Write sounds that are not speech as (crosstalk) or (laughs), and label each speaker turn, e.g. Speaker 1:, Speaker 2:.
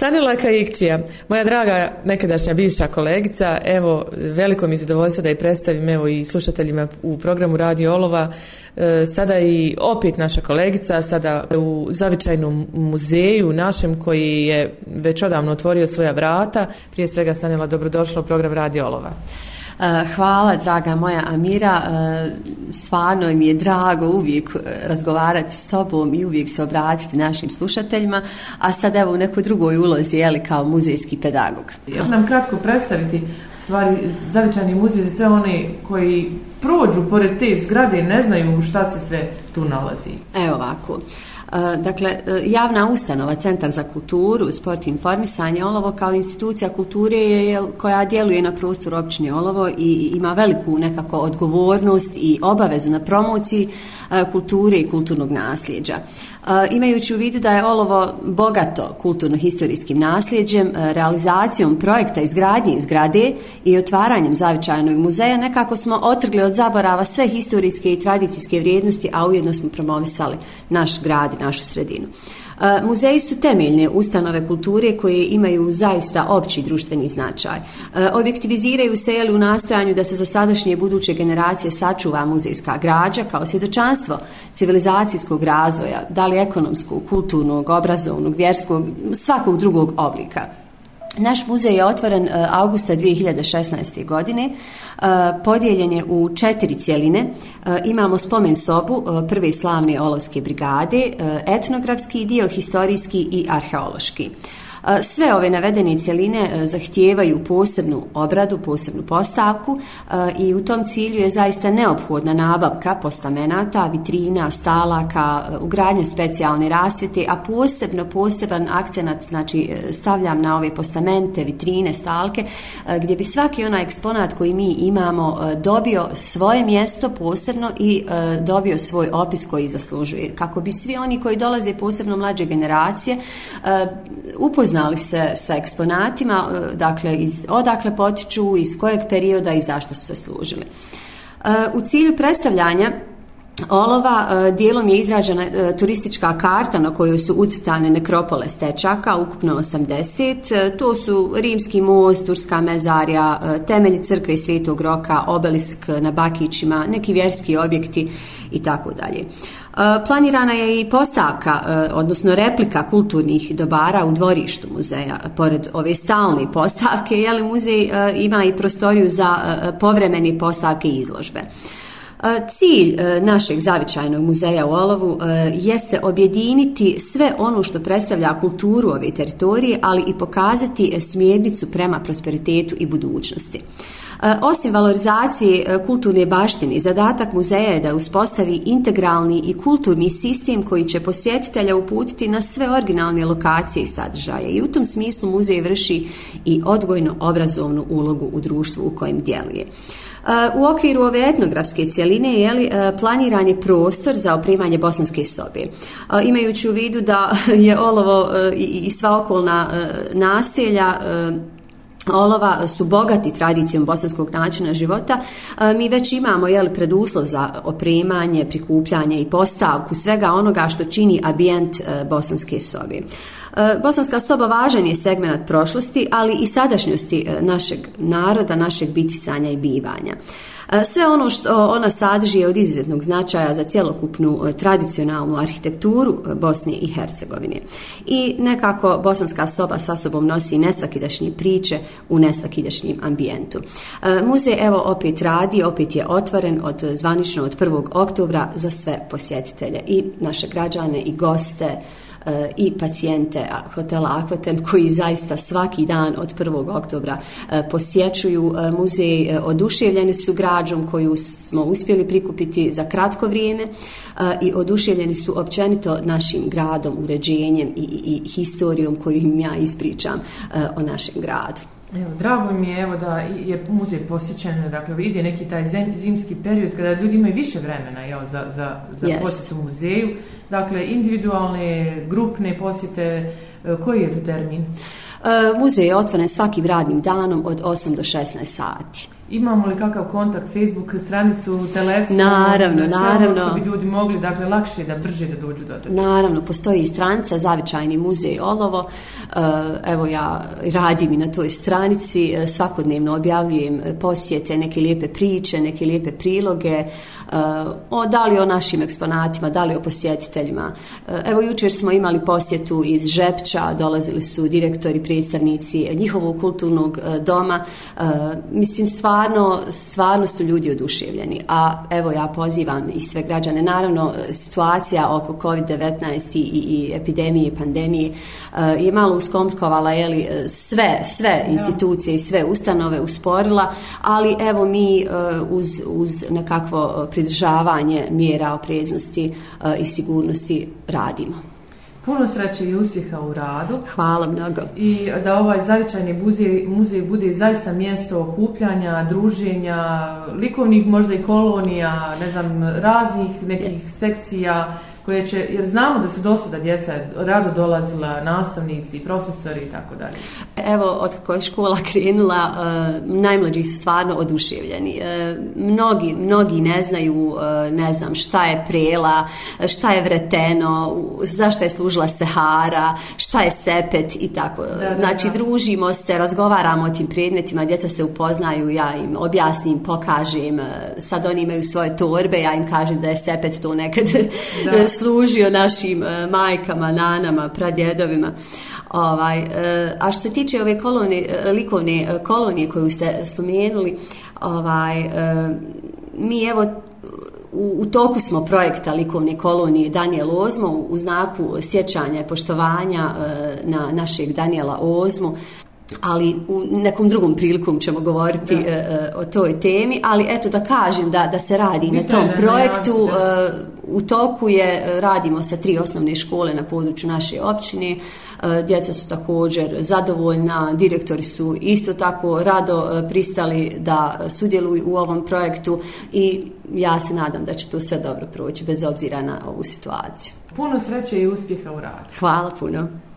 Speaker 1: Sanila Kajikčija, moja draga nekadašnja bivša kolegica, evo veliko mi je zadovoljstvo da i predstavim evo i slušateljima u programu Radio Olova, e, sada i opet naša kolegica, sada u zavičajnom muzeju našem koji je već odavno otvorio svoja vrata. Prije svega Sanila, dobrodošla u program Radio Olova.
Speaker 2: Eh, hvala, draga moja Amira. Eh, stvarno mi je drago uvijek eh, razgovarati s tobom i uvijek se obratiti našim slušateljima, a sad evo u nekoj drugoj ulozi, jeli, kao muzejski pedagog.
Speaker 1: ću nam kratko predstaviti stvari zavičani muzej za sve one koji prođu pored te zgrade i ne znaju šta se sve tu nalazi.
Speaker 2: Evo ovako. E, dakle, e, javna ustanova, Centar za kulturu, sport i informisanje, Olovo kao institucija kulture je, koja djeluje na prostoru općine Olovo i ima veliku nekako odgovornost i obavezu na promociji e, kulture i kulturnog nasljeđa. Imajući u vidu da je Olovo bogato kulturno-historijskim nasljeđem, realizacijom projekta izgradnje zgrade i otvaranjem zavičajnog muzeja nekako smo otrgli od zaborava sve historijske i tradicijske vrijednosti, a ujedno smo promovisali naš grad i našu sredinu. E, muzeji su temeljne ustanove kulture koje imaju zaista opći društveni značaj. E, objektiviziraju se u nastojanju da se za sadašnje i buduće generacije sačuva muzejska građa kao svjedočanstvo civilizacijskog razvoja, da li ekonomskog, kulturnog, obrazovnog, vjerskog, svakog drugog oblika. Naš muzej je otvoren e, augusta 2016. godine, e, podijeljen je u četiri cjeline. E, imamo spomen sobu prve slavne olovske brigade, etnografski dio, historijski i arheološki. Sve ove navedene cjeline e, zahtijevaju posebnu obradu, posebnu postavku e, i u tom cilju je zaista neophodna nabavka postamenata, vitrina, stalaka, e, ugradnja specijalne rasvjete, a posebno poseban akcenat znači, stavljam na ove postamente, vitrine, stalke, gdje bi svaki onaj eksponat koji mi imamo dobio svoje mjesto posebno i dobio svoj opis koji zaslužuje. Kako bi svi oni koji dolaze posebno mlađe generacije upoznali upoznali se sa eksponatima, e, dakle iz, odakle potiču, iz kojeg perioda i zašto su se služili. E, u cilju predstavljanja Olova e, dijelom je izrađena turistička karta na kojoj su ucrtane nekropole stečaka, ukupno 80. To su Rimski most, Turska mezarja, temelji crkve i svetog roka, obelisk na Bakićima, neki vjerski objekti i tako dalje. E, planirana je i postavka, e, odnosno replika kulturnih dobara u dvorištu muzeja, pored ove stalne postavke, jeli muzej e, ima i prostoriju za povremeni postavke i izložbe. Cilj e, našeg zavičajnog muzeja u Olovu e, jeste objediniti sve ono što predstavlja kulturu ove teritorije, ali i pokazati smjernicu prema prosperitetu i budućnosti. E, osim valorizacije kulturne baštine, zadatak muzeja je da uspostavi integralni i kulturni sistem koji će posjetitelja uputiti na sve originalne lokacije i sadržaje. I u tom smislu muzej vrši i odgojno-obrazovnu ulogu u društvu u kojem djeluje. E, u okviru ove etnografske cjeline je e, planiran je prostor za oprimanje bosanske sobi. E, imajući u vidu da (laughs) je olovo i sva okolna naselja Olova su bogati tradicijom bosanskog načina života. Mi već imamo preduslov za opremanje, prikupljanje i postavku svega onoga što čini ambijent bosanske sobi. E, bosanska soba važan je segment prošlosti, ali i sadašnjosti e, našeg naroda, našeg biti sanja i bivanja. E, sve ono što ona sadrži je od izuzetnog značaja za cjelokupnu tradicionalnu arhitekturu Bosne i Hercegovine. I nekako bosanska soba sa sobom nosi nesvakidašnje priče u nesvakidašnjem ambijentu. Muzej evo opet radi, opet je otvoren od zvanično od 1. oktobra za sve posjetitelje i naše građane i goste i pacijente hotela Aquatem koji zaista svaki dan od 1. oktobra e, posjećuju e, muzej, e, oduševljeni su građom koju smo uspjeli prikupiti za kratko vrijeme i oduševljeni su općenito našim gradom, uređenjem i, i historijom koju im ja ispričam o našem gradu.
Speaker 1: Evo, drago mi je evo, da je muzej posjećen, dakle vidi neki taj zimski period kada ljudi imaju više vremena za, za, za posjetu muzeju. Dakle, individualne, grupne posjete, e, koji je tu termin?
Speaker 2: E, muzej je otvoren svakim radnim danom od 8 do 16 sati.
Speaker 1: Imamo li kakav kontakt, Facebook, stranicu, telefon?
Speaker 2: Naravno, ono naravno. Što
Speaker 1: bi ljudi mogli, dakle, lakše da brže da dođu do tebe.
Speaker 2: Naravno, postoji i stranica Zavičajni muzej Olovo. Eh, evo ja radim i na toj stranici, eh, svakodnevno objavljujem eh, posjete, neke lijepe priče, neke lijepe priloge, o, da li o našim eksponatima, da li o posjetiteljima. Evo jučer smo imali posjetu iz Žepča, dolazili su direktori, predstavnici njihovog kulturnog doma. Mislim, stvar stvarno, stvarno su ljudi oduševljeni. A evo ja pozivam i sve građane, naravno situacija oko COVID-19 i, i epidemije i pandemije eh, je malo uskomplikovala li eh, sve, sve institucije i sve ustanove usporila, ali evo mi eh, uz, uz nekakvo pridržavanje mjera opreznosti i sigurnosti radimo.
Speaker 1: Puno sreće i uspjeha u radu.
Speaker 2: Hvala mnogo.
Speaker 1: I da ovaj zavičajni muzej, bude zaista mjesto okupljanja, druženja, likovnih možda i kolonija, ne znam, raznih nekih sekcija koje jer znamo da su do sada djeca rado dolazila, nastavnici, profesori i tako dalje.
Speaker 2: Evo, od koje škola (laughs) krenula, e, najmlađi su stvarno oduševljeni. E, mnogi, mnogi ne znaju, e, ne znam, šta je prela, šta je vreteno, zašto je služila sehara, šta je sepet i tako. Da, znači, družimo se, razgovaramo o tim predmetima, djeca se upoznaju, ja im objasnim, pokažem, sad oni imaju svoje torbe, ja im kažem da je sepet to nekad (laughs) služio našim e, majkama, nanama, pradjedovima. Ovaj, e, a što se tiče ove e, likovne kolonije koju ste spomenuli, ovaj, mi evo u, toku smo projekta likovne kolonije Daniel Ozmo u znaku sjećanja i poštovanja na našeg Danijela Ozmo ali u nekom drugom prilikom ćemo govoriti o toj temi, ali eto da kažem da, da se radi na tom projektu u toku je, e, radimo sa tri osnovne škole na području naše općine, e, djeca su također zadovoljna, direktori su isto tako rado e, pristali da sudjeluju u ovom projektu i ja se nadam da će to sve dobro proći bez obzira na ovu situaciju.
Speaker 1: Puno sreće i uspjeha u radu.
Speaker 2: Hvala puno.